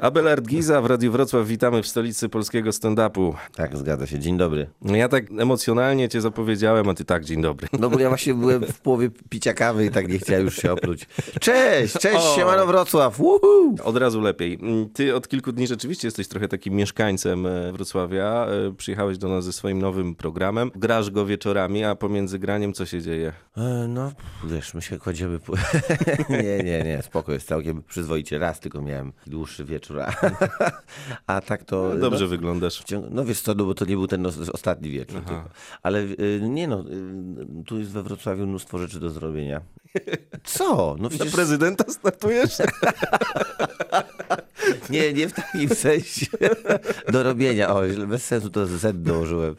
Abelard Giza w Radiu Wrocław, witamy w stolicy polskiego stand-upu. Tak, zgadza się. Dzień dobry. Ja tak emocjonalnie cię zapowiedziałem, a ty tak, dzień dobry. No bo ja właśnie byłem w połowie picia kawy i tak nie chciałem już się opluć. Cześć, cześć, O. siemano Wrocław, Woohoo! Od razu lepiej. Ty od kilku dni rzeczywiście jesteś trochę takim mieszkańcem e, Wrocławia. E, Przyjechałeś do nas ze swoim nowym programem. Grasz go wieczorami, a pomiędzy graniem co się dzieje? E, No, wiesz, my się kładziemy... Nie, nie, nie, spoko, jest całkiem przyzwoicie. Raz tylko miałem dłuższy wieczór, a, a tak to... Dobrze no, wyglądasz. w ciągu- No wiesz co, no bo to nie był ten os- ostatni wieczór tylko. Ale y, nie no, y, tu jest we Wrocławiu mnóstwo rzeczy do zrobienia. Co? No Na przecież... prezydenta startujesz? Nie, nie w takim sensie do robienia. O, bez sensu to Z dołożyłem.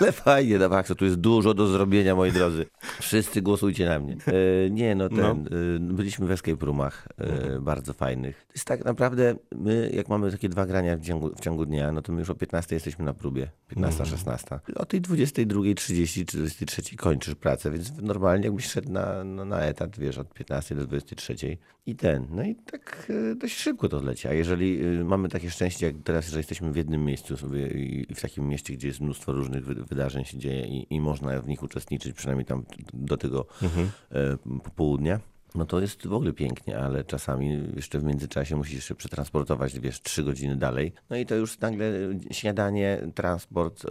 Ale fajnie, no Max, tu jest dużo do zrobienia, moi drodzy. Wszyscy głosujcie na mnie. E, nie, no ten, e, byliśmy w escape roomach, e, bardzo fajnych. To jest tak naprawdę, my jak mamy takie dwa grania w ciągu, w ciągu dnia, no to my już o 15 jesteśmy na próbie, 15, 16. O tej 22.30 czy 23 kończysz pracę, więc normalnie jakbyś szedł na, no, na etat, wiesz, od 15 do 23 i ten, no i tak dość szybko to leci. A jeżeli y, mamy takie szczęście, jak teraz, że jesteśmy w jednym miejscu sobie i w takim mieście, gdzie jest mnóstwo różnych wy- wydarzeń się dzieje i, i można w nich uczestniczyć, przynajmniej tam do tego e, popołudnia, no to jest w ogóle pięknie, ale czasami jeszcze w międzyczasie musisz jeszcze przetransportować, wiesz, trzy godziny dalej. No i to już nagle śniadanie, transport, y,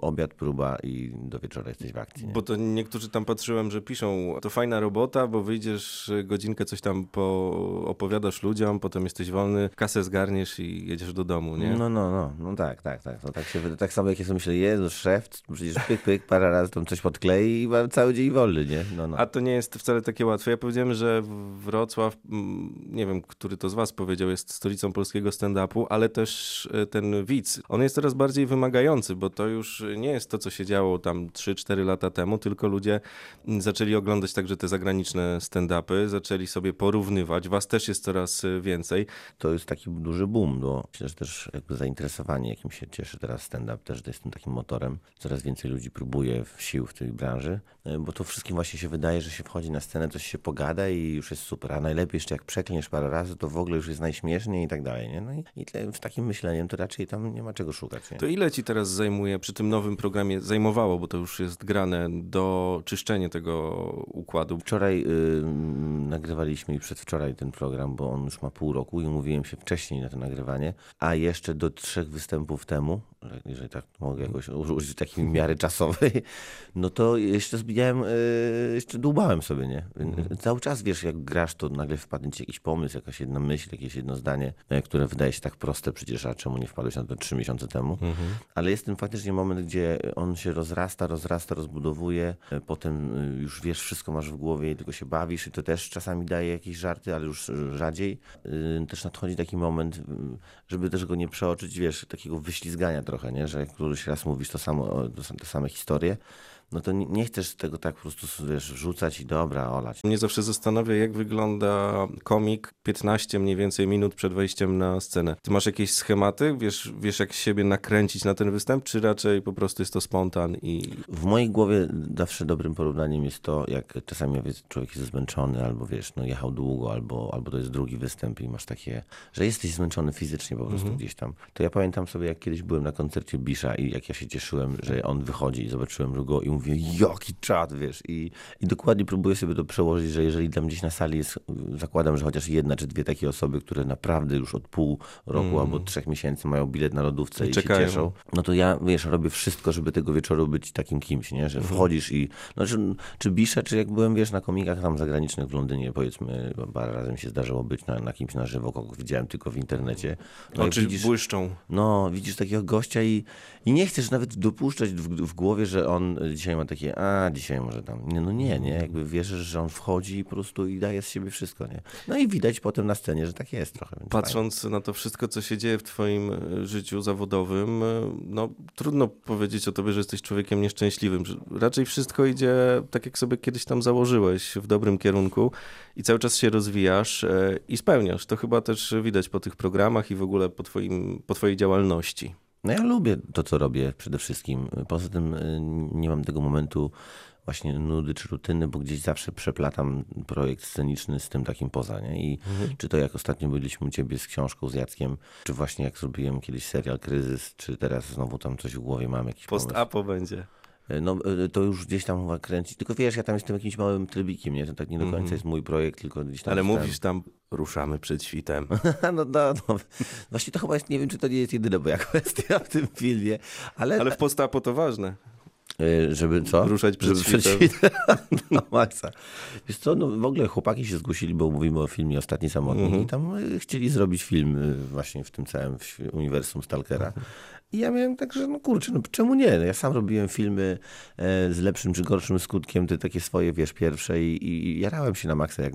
obiad, próba i do wieczora jesteś w akcji. Nie? Bo to niektórzy tam patrzyłem, że piszą, to fajna robota, bo wyjdziesz y, godzinkę, coś tam po, opowiadasz ludziom, potem jesteś wolny, kasę zgarniesz i jedziesz do domu, nie? No, no, no, no tak, tak, tak. To tak, się, tak samo jak ja sobie myślę, Jezu, szef, przecież pyk, pyk, parę razy tam coś podklei i mam cały dzień wolny, nie? No, no. A to nie jest wcale takie łatwe. Ja powiedziałem, że Wrocław, nie wiem, który to z was powiedział, jest stolicą polskiego stand-upu, ale też e, ten widz, on jest coraz bardziej wymagający, bo to już nie jest to, co się działo tam 3-4 lata temu, tylko ludzie zaczęli oglądać także te zagraniczne stand-upy, zaczęli sobie porównywać. Was też jest coraz e, więcej. To jest taki duży boom, bo myślę, że też jakby zainteresowanie, jakim się cieszy teraz stand-up, też jest tym takim motorem. Coraz więcej ludzi próbuje sił w tej branży, e, bo to wszystkim właśnie się wydaje, że się wchodzi na scenę, coś się pogada i już jest super. A najlepiej jeszcze jak przeklniesz parę razy, to w ogóle już jest najśmieszniej i tak dalej, nie? No i, i tle- z takim myśleniem to raczej tam nie ma czego szukać, nie? To ile ci teraz zajmuje przy tym nowym programie, zajmowało, bo to już jest grane, do czyszczenia tego układu? Wczoraj y, nagrywaliśmy i przedwczoraj ten program, bo on już ma pół roku i umówiłem się wcześniej na to nagrywanie, a jeszcze do trzech występów temu, jeżeli tak mogę jakoś użyć takiej miary czasowej, no to jeszcze zbijałem, y, jeszcze dłubałem sobie, nie? Cały czas wiesz, jak grasz, to nagle wpadnie ci jakiś pomysł, jakaś jedna myśl, jakieś jedno zdanie, e, które wydaje się tak proste przecież, a czemu nie wpadłeś na to trzy miesiące temu? Ale jest ten faktycznie moment, gdzie on się rozrasta, rozrasta, rozbudowuje, e, potem już wiesz, wszystko masz w głowie i tylko się bawisz i to też czasami daje jakieś żarty, ale już rzadziej. Też nadchodzi taki moment, y, żeby też go nie przeoczyć, wiesz, takiego wyślizgania trochę, nie? Że któryś raz mówisz to samo, te same historie, no to nie, chcesz tego tak po prostu, wiesz, wrzucać i dobra, olać. Mnie zawsze zastanawia, jak wygląda komik 15 mniej więcej minut przed wejściem na scenę. Ty masz jakieś schematy? Wiesz, wiesz jak siebie nakręcić na ten występ, czy raczej po prostu jest to spontan i... W mojej głowie zawsze dobrym porównaniem jest to, jak czasami człowiek jest zmęczony, albo wiesz, no jechał długo, albo, albo to jest drugi występ i masz takie, że jesteś zmęczony fizycznie po prostu gdzieś tam. To ja pamiętam sobie, jak kiedyś byłem na koncercie Bisza i jak ja się cieszyłem, że on wychodzi i zobaczyłem go i mówię, jaki czad, wiesz. I, I dokładnie próbuję sobie to przełożyć, że jeżeli tam gdzieś na sali jest, zakładam, że chociaż jedna czy dwie takie osoby, które naprawdę już od pół roku albo trzech miesięcy mają bilet na lodówce i, czekają. się cieszą, no to ja, wiesz, robię wszystko, żeby tego wieczoru być takim kimś, nie? Że wchodzisz i, no czy, czy Bisza, czy jak byłem, wiesz, na komikach tam zagranicznych w Londynie, powiedzmy, parę razy mi się zdarzyło być na, na kimś na żywo, kogo widziałem tylko w internecie. No Oczy widzisz, błyszczą. no, widzisz takiego gościa i, i nie chcesz nawet dopuszczać w, w głowie, że on dzisiaj ma takie, a dzisiaj może tam. Nie, no nie, nie. Jakby wierzysz, że on wchodzi i po prostu i daje z siebie wszystko, nie? No i widać potem na scenie, że tak jest trochę. Więc fajnie. Patrząc na to wszystko, co się dzieje w twoim e, życiu zawodowym, e, no trudno powiedzieć o tobie, że jesteś człowiekiem nieszczęśliwym. Raczej wszystko idzie tak, jak sobie kiedyś tam założyłeś, w dobrym kierunku i cały czas się rozwijasz e, i spełniasz. To chyba też widać po tych programach i w ogóle po, twoim, po twojej działalności. No ja lubię to, co robię przede wszystkim. Poza tym y, nie mam tego momentu właśnie nudy czy rutyny, bo gdzieś zawsze przeplatam projekt sceniczny z tym takim poza, nie? I czy to jak ostatnio byliśmy u ciebie z książką z Jackiem, czy właśnie jak zrobiłem kiedyś serial Kryzys, czy teraz znowu tam coś w głowie mam, jakiś. Post-apo będzie. No y, to już gdzieś tam chyba kręci. Tylko wiesz, ja tam jestem jakimś małym trybikiem, nie? To tak nie do końca jest mój projekt, tylko gdzieś tam... Ale mówisz tam, ruszamy przed świtem. no, no, no. Właśnie to chyba jest, nie wiem, czy to nie jest jedyna moja kwestia w tym filmie, ale, Ale w post-apo to ważne. Y, żeby co? Ruszać przed Żeby świtem. no, maksa. Wiesz co, no w ogóle chłopaki się zgłosili, bo mówimy o filmie Ostatni Samotnik Mhm. i tam chcieli zrobić film właśnie w tym całym uniwersum Stalkera. Mhm. I ja miałem tak, że no kurczę, no czemu nie? No, ja sam robiłem filmy e, z lepszym czy gorszym skutkiem, te takie swoje, wiesz, pierwsze i, i jarałem się na maksa, jak.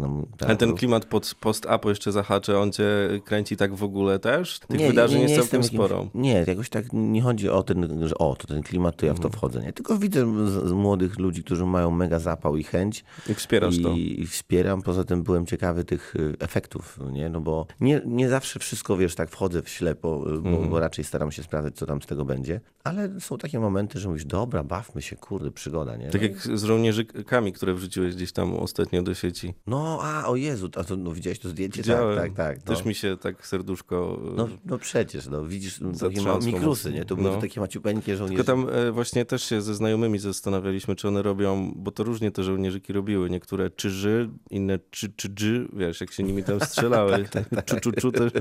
Ale ten klimat pod post-apo jeszcze zahaczę, on cię kręci tak w ogóle też? Tych Nie, wydarzeń nie, nie jest całkiem sporo. Nie, jakoś tak nie chodzi o ten, że o, to ten klimat, to ja w Mhm. to wchodzę. Nie, tylko widzę z, z młodych ludzi, którzy mają mega zapał i chęć. I wspierasz I, to. I wspieram. Poza tym byłem ciekawy tych y, efektów, nie? No bo nie, nie zawsze wszystko, wiesz, tak wchodzę w ślepo, y, bo, Mhm. bo raczej staram się sprawdzać, co tam z tego będzie. Ale są takie momenty, że mówisz, dobra, bawmy się, kurde, przygoda, nie? Tak No, jak z żołnierzykami, które wrzuciłeś gdzieś tam ostatnio do sieci. no a, o Jezu, a to, no, widziałeś to zdjęcie? Widziałem. Tak, tak, tak. Też no. mi się tak serduszko... No, no przecież, no widzisz, no, takie ma, mikrusy, nie? To były No. takie maciupeńkie żołnierze. Tylko tam e, właśnie też się ze znajomymi zastanawialiśmy, czy one robią, bo to różnie te żołnierzyki robiły. Niektóre czyży, inne czy czy dży, wiesz, jak się nimi tam strzelały. Czu, czu, czu też.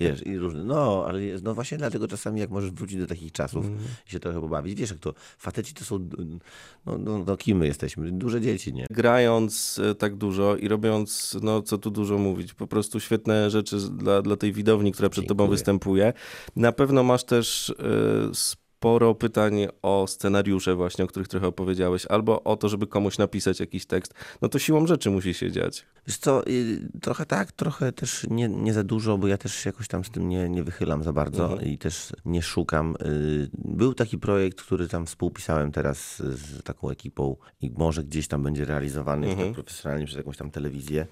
Wiesz, i różne. No, ale jest, no właśnie dlatego czasami jak możesz wrócić do takich czasów Mhm. i się trochę pobawić. Wiesz, jak to faceci to są, no, no, no kim my jesteśmy? Duże dzieci, nie? Grając e, tak dużo i robiąc, no co tu dużo mówić, po prostu świetne rzeczy dla, dla tej widowni, która przed tobą Dziękuję. występuje. Na pewno masz też e, sporo pytań o scenariusze właśnie, o których trochę opowiedziałeś, albo o to, żeby komuś napisać jakiś tekst. No to siłą rzeczy musi się dziać. Wiesz co, y, trochę tak, trochę też nie, nie za dużo, bo ja też się jakoś tam z tym nie, nie wychylam za bardzo Mhm. i też nie szukam. Y, Był taki projekt, który tam współpisałem teraz z taką ekipą i może gdzieś tam będzie realizowany Mhm. tak profesjonalnie przez jakąś tam telewizję.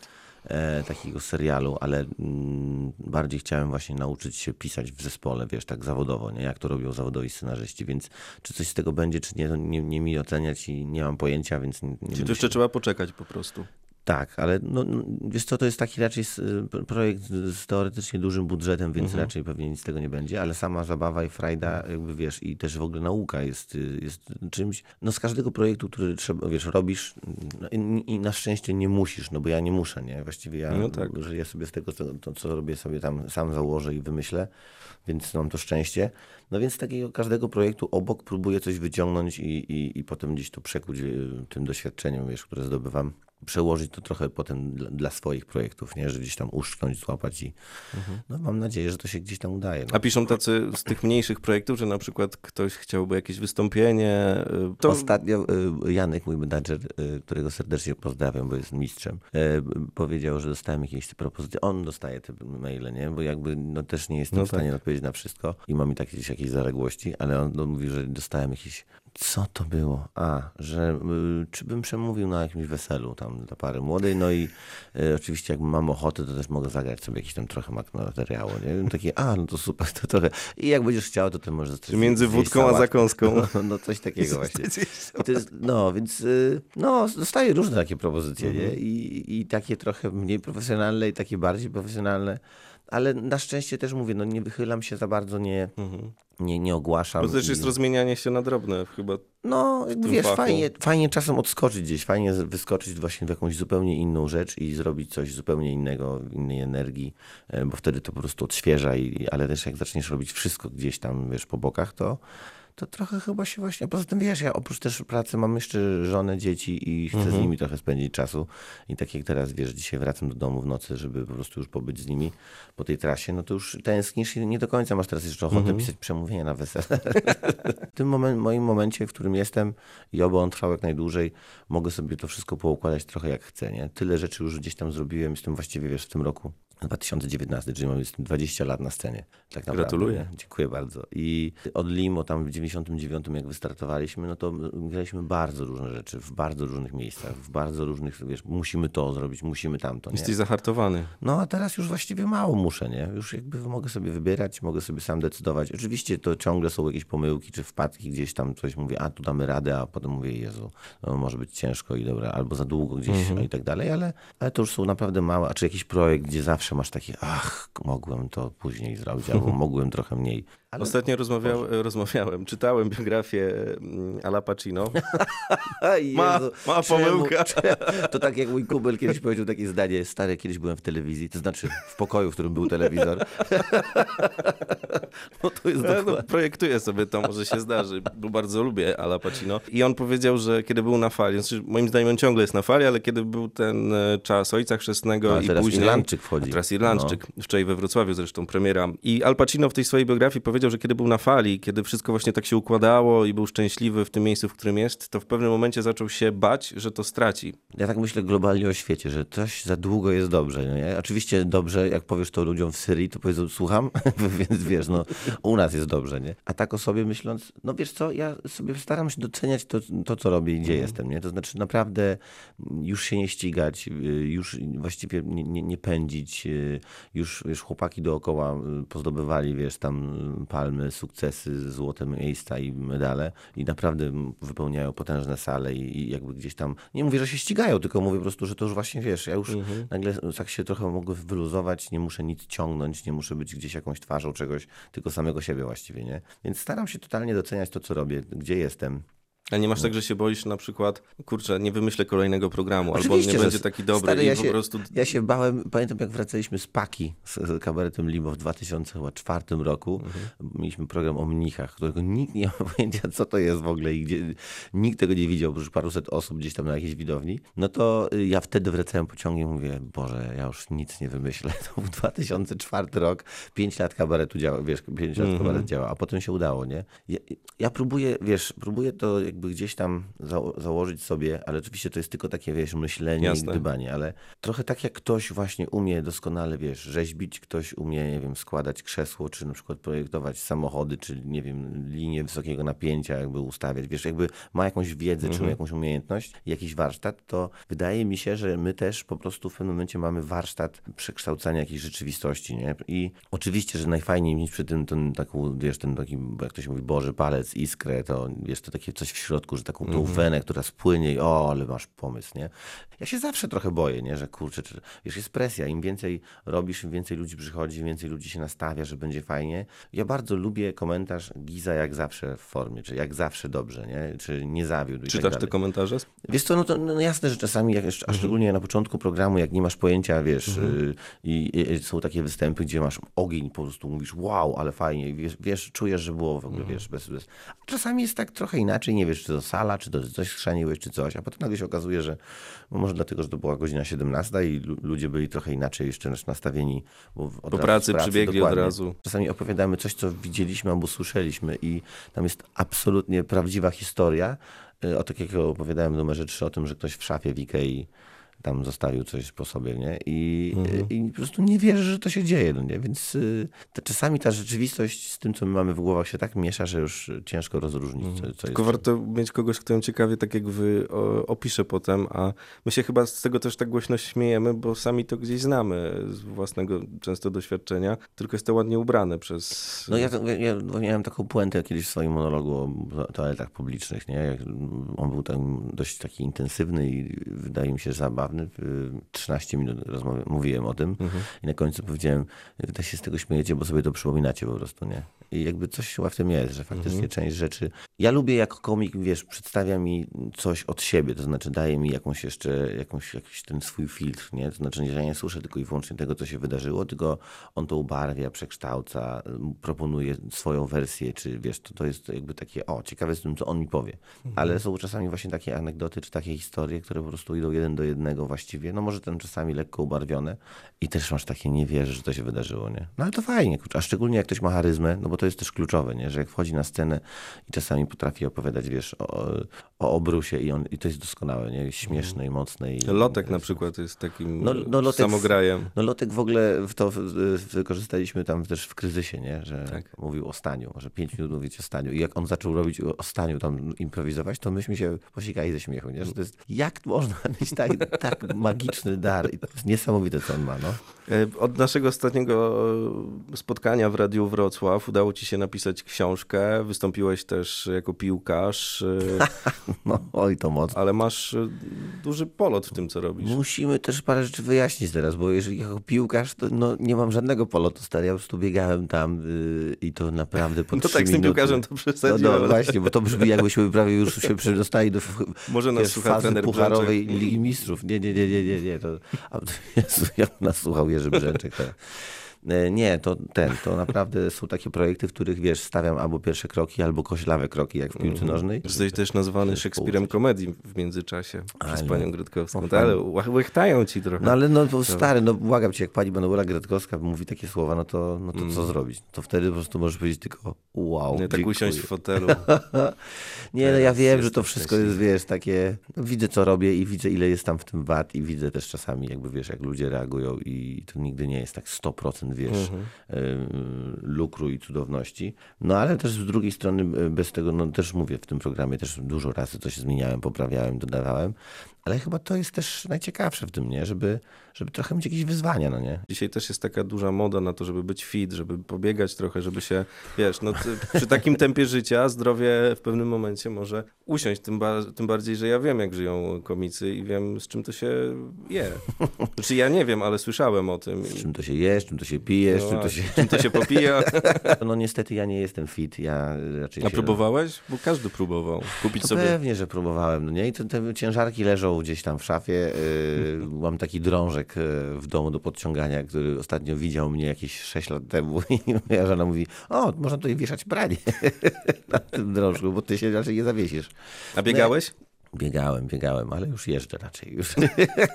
E, takiego serialu, ale mm, bardziej chciałem właśnie nauczyć się pisać w zespole, wiesz, tak zawodowo, nie? Jak to robią zawodowi scenarzyści, więc czy coś z tego będzie, czy nie, to nie, nie mi oceniać i nie mam pojęcia, więc nie, nie Czyli będę to jeszcze się- trzeba poczekać po prostu. Tak, ale no, no, wiesz co, to jest taki raczej projekt z teoretycznie dużym budżetem, więc Mhm. raczej pewnie nic z tego nie będzie, ale sama zabawa i frajda, jakby wiesz, i też w ogóle nauka jest, jest czymś, no z każdego projektu, który trzeba, wiesz, robisz no, i, i na szczęście nie musisz, no bo ja nie muszę, nie? Właściwie ja No tak. żyję sobie z tego, co, to, co robię sobie tam sam założę i wymyślę, więc mam to szczęście. No więc z takiego każdego projektu obok próbuję coś wyciągnąć i, i, i potem gdzieś to przekuć y, tym doświadczeniem, wiesz, które zdobywam przełożyć to trochę potem dla, dla swoich projektów, nie? Że gdzieś tam uszczknąć, złapać i no, mam nadzieję, że to się gdzieś tam udaje. No. A piszą tacy z tych mniejszych projektów, że na przykład ktoś chciałby jakieś wystąpienie. y, To Ostatnio y, Janek, mój menadżer, y, którego serdecznie pozdrawiam, bo jest mistrzem, powiedział, że dostałem jakieś propozycje. On dostaje te maile, nie? Bo jakby no, też nie jestem No w stanie tak. odpowiedzieć na wszystko i mam i tak gdzieś jakieś zaległości, ale on, on mówi, że dostałem jakieś co to było? A, że y, czy bym przemówił na jakimś weselu tam dla pary młodej, no i y, oczywiście jak mam ochotę, to też mogę zagrać sobie jakiś tam trochę materiału, nie? Takie, a, no to super, to trochę. I jak będziesz chciał, to ty możesz coś między wódką a zakąską. No, no coś takiego właśnie. Jest, no, więc y, no, dostaję różne takie propozycje, nie? I, I takie trochę mniej profesjonalne i takie bardziej profesjonalne. Ale na szczęście też mówię, no nie wychylam się za bardzo, nie, nie, nie ogłaszam. Bo to też jest i- rozmienianie się na drobne chyba. no, wiesz, fachu. fajnie, fajnie czasem odskoczyć gdzieś, fajnie wyskoczyć właśnie w jakąś zupełnie inną rzecz i zrobić coś zupełnie innego, innej energii, e, bo wtedy to po prostu odświeża, i, ale też jak zaczniesz robić wszystko gdzieś tam, wiesz, po bokach, to, to trochę chyba się właśnie, poza tym wiesz, ja oprócz też pracy mam jeszcze żonę, dzieci i chcę z nimi trochę spędzić czasu i tak jak teraz, wiesz, dzisiaj wracam do domu w nocy, żeby po prostu już pobyć z nimi po tej trasie, no to już tęsknisz i nie do końca masz teraz jeszcze ochotę pisać przemówienia na wesele. w tym momen- moim momencie, w którym jestem i oby on trwał jak najdłużej, mogę sobie to wszystko poukładać trochę jak chcę, nie? Tyle rzeczy już gdzieś tam zrobiłem, jestem właściwie, wiesz, w tym roku 2019, czyli mamy 20 lat na scenie. Tak naprawdę. Gratuluję. Dziękuję bardzo. I od Limo tam w 99 jak wystartowaliśmy, no to graliśmy bardzo różne rzeczy, w bardzo różnych miejscach, w bardzo różnych, wiesz, musimy to zrobić, musimy tamto, nie? Jesteś zahartowany. No a teraz już właściwie mało muszę, nie? Już jakby mogę sobie wybierać, mogę sobie sam decydować. Oczywiście to ciągle są jakieś pomyłki czy wpadki, gdzieś tam coś mówię, a tu damy radę, a potem mówię, Jezu, no może być ciężko i dobra, albo za długo gdzieś no i tak dalej, ale, ale to już są naprawdę małe, a czy jakiś projekt, gdzie zawsze masz takie, ach, mogłem to później zrobić, albo mogłem trochę mniej. Ale Ostatnio rozmawiał, rozmawiałem, czytałem biografię mm, Ala Pacino. Ma- ma pomyłka. To tak jak mój kubel kiedyś powiedział takie zdanie, stare, kiedyś byłem w telewizji, to znaczy w pokoju, w którym był telewizor. No to jest Ja, dokładnie. no, projektuję sobie to, może się zdarzy, bo bardzo lubię Ala Pacino. I on powiedział, że kiedy był na fali, znaczy moim zdaniem on ciągle jest na fali, ale kiedy był ten e, czas Ojca Chrzestnego No, i teraz później... Irlandczyk wchodzi. Teraz Irlandczyk. Wczoraj we Wrocławiu zresztą premiera. I Al Pacino w tej swojej biografii powiedział, że kiedy był na fali, kiedy wszystko właśnie tak się układało i był szczęśliwy w tym miejscu, w którym jest, to w pewnym momencie zaczął się bać, że to straci. Ja tak myślę globalnie o świecie, że coś za długo jest dobrze. Nie? Oczywiście dobrze, jak powiesz to ludziom w Syrii, to powiedzą, słucham, więc wiesz, no u nas jest dobrze, nie? A tak o sobie myśląc, no wiesz co, ja sobie staram się doceniać to, to co robię i gdzie jestem, nie? To znaczy naprawdę już się nie ścigać, y, już właściwie nie, nie, nie pędzić, y, już wiesz, chłopaki dookoła y, pozdobywali, wiesz, tam palmy, sukcesy, złote miejsca i medale i naprawdę wypełniają potężne sale i, i jakby gdzieś tam, nie mówię, że się ścigają, tylko mówię po prostu, że to już właśnie, wiesz, ja już nagle tak się trochę mogę wyluzować, nie muszę nic ciągnąć, nie muszę być gdzieś jakąś twarzą czegoś, tylko samego siebie właściwie, nie? Więc staram się totalnie doceniać to, co robię, gdzie jestem. A nie masz tak, że się boisz na przykład, kurczę, nie wymyślę kolejnego programu, albo on Oczywiście, nie że będzie taki dobry stary, i ja po się, prostu... Ja się bałem, pamiętam jak wracaliśmy z Paki, z, z kabaretem Limo w 2004 roku. Mhm. Mieliśmy program o mnichach, którego nikt nie ma pojęcia, co to jest w ogóle i gdzie, nikt tego nie widział, oprócz paruset osób gdzieś tam na jakiejś widowni. No to y, ja wtedy wracałem pociągiem i mówię, Boże, ja już nic nie wymyślę. To był 2004 rok, 5 lat kabaretu działa, wiesz, 5 lat Mhm. kabaret działa, a potem się udało, nie? Ja, ja próbuję, wiesz, próbuję to jakby gdzieś tam za- założyć sobie, ale oczywiście to jest tylko takie, wiesz, myślenie Jasne. i gdybanie, ale trochę tak jak ktoś właśnie umie doskonale, wiesz, rzeźbić, ktoś umie, nie wiem, składać krzesło, czy na przykład projektować samochody, czy nie wiem, linię wysokiego napięcia jakby ustawiać, wiesz, jakby ma jakąś wiedzę, czy ma jakąś umiejętność, jakiś warsztat, to wydaje mi się, że my też po prostu w pewnym momencie mamy warsztat przekształcania jakiejś rzeczywistości, nie? I oczywiście, że najfajniej mieć przy tym ten taką, wiesz, ten taki, jak to się mówi, Boży palec, iskrę, to wiesz, to takie coś w środku, że taką tą wenę, która spłynie i o, ale masz pomysł, nie? Ja się zawsze trochę boję, nie? Że kurczę, czy, wiesz, jest presja, im więcej robisz, im więcej ludzi przychodzi, im więcej ludzi się nastawia, że będzie fajnie. Ja bardzo lubię komentarz Giza jak zawsze w formie, czy jak zawsze dobrze, nie? Czy nie zawiódł tak Czytasz te dalej. komentarze? Wiesz co, no to no jasne, że czasami, jak, a szczególnie na początku programu, jak nie masz pojęcia, wiesz, y, i, i są takie występy, gdzie masz ogień, po prostu mówisz, wow, ale fajnie, wiesz, wiesz czujesz, że było w ogóle, wiesz, bez, bez... Czasami jest tak trochę inaczej, nie wiesz, czy to sala, czy to coś schrzaniłeś, czy coś, a potem nagle się okazuje, że no może dlatego, że to była godzina 17 i lu- ludzie byli trochę inaczej jeszcze nastawieni. Bo Po z pracy przybiegli od razu. Czasami opowiadamy coś, co widzieliśmy albo słyszeliśmy i tam jest absolutnie prawdziwa historia. Y, O tak jak opowiadałem w numerze 3 o tym, że ktoś w szafie w Ikei tam zostawił coś po sobie, nie? I, Mhm. i po prostu nie wierzy, że to się dzieje, no nie? Więc y, to czasami ta rzeczywistość z tym, co my mamy w głowach się tak miesza, że już ciężko rozróżnić, co, co jest. Tylko warto mieć kogoś, kto ją ciekawie tak jak wy o, opisze potem, a my się chyba z tego też tak głośno śmiejemy, bo sami to gdzieś znamy z własnego często doświadczenia, tylko jest to ładnie ubrane przez... No ja, ja, miałem taką puentę kiedyś w swoim monologu o to- toaletach publicznych, nie? Jak on był tam dość taki intensywny i wydaje mi się zabawny. Y, 13 minut mówiłem o tym i na końcu powiedziałem, tak się z tego śmiejecie, bo sobie to przypominacie po prostu, nie? I jakby coś chyba w tym jest, że faktycznie część rzeczy... Ja lubię jako komik, wiesz, przedstawia mi coś od siebie, to znaczy daje mi jakąś jeszcze, jakąś, jakiś ten swój filtr, nie? To znaczy, że ja nie słyszę tylko i wyłącznie tego, co się wydarzyło, tylko on to ubarwia, przekształca, proponuje swoją wersję, czy wiesz, to, to jest jakby takie, o, ciekawe z tym, co on mi powie. Ale są czasami właśnie takie anegdoty, czy takie historie, które po prostu idą jeden do jednego właściwie. No może ten czasami lekko ubarwione i też masz takie, nie wierzysz, że to się wydarzyło, nie? No ale to fajnie, a szczególnie jak ktoś ma charyzmę, no bo to jest też kluczowe, nie? Że jak wchodzi na scenę i czasami potrafi opowiadać, wiesz, o, o obrusie i, on, i to jest doskonałe, nie? Śmieszne i mocne. I, Lotek na przykład jest takim No- no Lotek samograjem. No Lotek w ogóle w to wykorzystaliśmy tam też w kryzysie, nie? że Tak. mówił o staniu, że pięć minut mówić o staniu. I jak on zaczął robić o o staniu, tam improwizować, to myśmy się posikali ze śmiechu, nie? że to jest, jak można mieć tak, tak magiczny dar? I to jest niesamowite, co on ma. No. E, Od naszego ostatniego e, spotkania w Radiu Wrocław udało ci się napisać książkę, wystąpiłeś też jako piłkarz, e, no oj, to mocno. ale masz duży polot w tym, co robisz. Musimy też parę rzeczy wyjaśnić teraz, bo jeżeli jako piłkarz, to no, nie mam żadnego polotu stary. Ja po prostu biegałem tam y, i to naprawdę po No tak, z tym piłkarzem to No, przesadziłem. no właśnie, bo to brzmi jakbyśmy prawie już się przedostali do Może nas słucha trener pucharowej Brzęczek. Ligi Mistrzów. Nie, nie, nie, nie, nie. nie. To, Jezu, jak nas słuchał Jerzy. E, Nie, to ten, to naprawdę są takie projekty, w których wiesz, stawiam albo pierwsze kroki, albo koślawe kroki, jak w piłce nożnej. Jesteś też nazwany Szekspirem komedii w międzyczasie przez Ale- panią Grytkowską. O, No, ale łechtają ci trochę. No ale no to stary, no błagam cię, jak pani Manuela Gretkowska mówi takie słowa, no to, no to co zrobić? To wtedy po prostu możesz powiedzieć tylko wow, nie tak dziękuję. usiąść w fotelu. Nie, no ja wiem, że to wszystko jest, wiesz, takie, no, widzę co robię i widzę ile jest tam w tym wad i widzę też czasami jakby, wiesz, jak ludzie reagują i to nigdy nie jest tak 100%, wiesz, ym, lukru i cudowności. No ale też z drugiej strony y, bez tego, no też mówię w tym programie, też dużo razy coś zmieniałem, poprawiałem, dodawałem, ale chyba to jest też najciekawsze w tym, nie, żeby, żeby trochę mieć jakieś wyzwania, no nie? Dzisiaj też jest taka duża moda na to, żeby być fit, żeby pobiegać trochę, żeby się, wiesz, no przy takim tempie życia zdrowie w pewnym momencie może usiąść, tym, ba tym bardziej, że ja wiem, jak żyją komicy i wiem, z czym to się je. Znaczy ja nie wiem, ale słyszałem o tym. Z czym to się jesz, czym to się pijesz, No czym to się... czym to się popija. No niestety ja nie jestem fit, ja raczej A się... próbowałeś? Bo każdy próbował. Kupić To sobie pewnie, że próbowałem. No nie? I te, te ciężarki leżą gdzieś tam w szafie. Yy, mam taki drążek yy, w domu do podciągania, który ostatnio widział mnie jakieś 6 lat temu i moja żona mówi, o, można tutaj wieszać pranie na tym drążku, bo ty się raczej nie zawiesisz. A biegałeś? Biegałem, biegałem, ale już jeżdżę raczej. Już.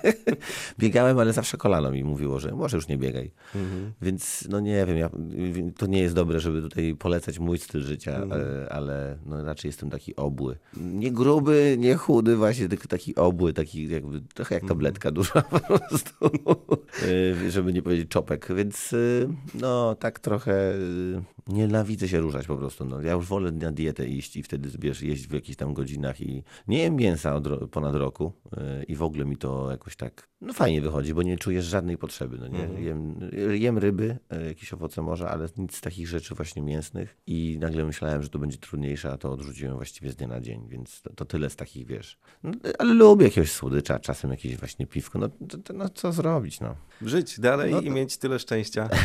biegałem, ale zawsze kolano mi mówiło, że może już nie biegaj. Więc no nie wiem, ja, to nie jest dobre, żeby tutaj polecać mój styl życia, e, ale no raczej jestem taki obły. Nie gruby, nie chudy, właśnie tylko taki obły, taki jakby trochę jak tabletka duża po prostu, E, żeby nie powiedzieć czopek. Więc e, no tak trochę e, nienawidzę się ruszać po prostu. No. Ja już wolę na dietę iść i wtedy wiesz, jeść w jakichś tam godzinach i nie jem mięsa od ponad roku e, i w ogóle mi to jakoś tak no fajnie wychodzi, bo nie czujesz żadnej potrzeby. No nie? Jem, jem ryby, e, jakieś owoce morza, ale nic z takich rzeczy właśnie mięsnych i nagle myślałem, że to będzie trudniejsze, a to odrzuciłem właściwie z dnia na dzień, więc to, to tyle z takich, wiesz. No, ale lubię jakiegoś słodycza, czasem jakieś właśnie piwko, no, to, to, no co zrobić, no. Żyć dalej No i mieć tyle szczęścia.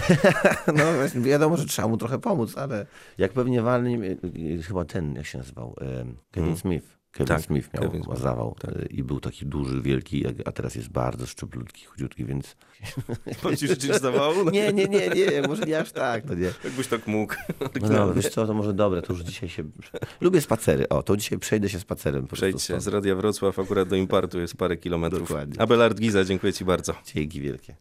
No właśnie, wiadomo, że trzeba mu trochę pomóc, ale jak pewnie walnie, y, chyba ten, jak się nazywał, em, Kevin Smith. Kevin Tak, Smith miał, Kevin Smith, zawał y, i był taki duży, wielki, a teraz jest bardzo szczuplutki, chudziutki, więc... Mam ci życzyć zawału? No, Nie, nie, nie, nie, może nie aż tak, no nie. Jakbyś tak mógł. No, no wiesz co, to może dobre, to już dzisiaj się... Lubię spacery, o, to dzisiaj przejdę się spacerem. po Przejdź się z Radia Wrocław akurat do Impartu jest parę kilometrów. Dokładnie. Abelard Giza, dziękuję ci bardzo. Dzięki wielkie.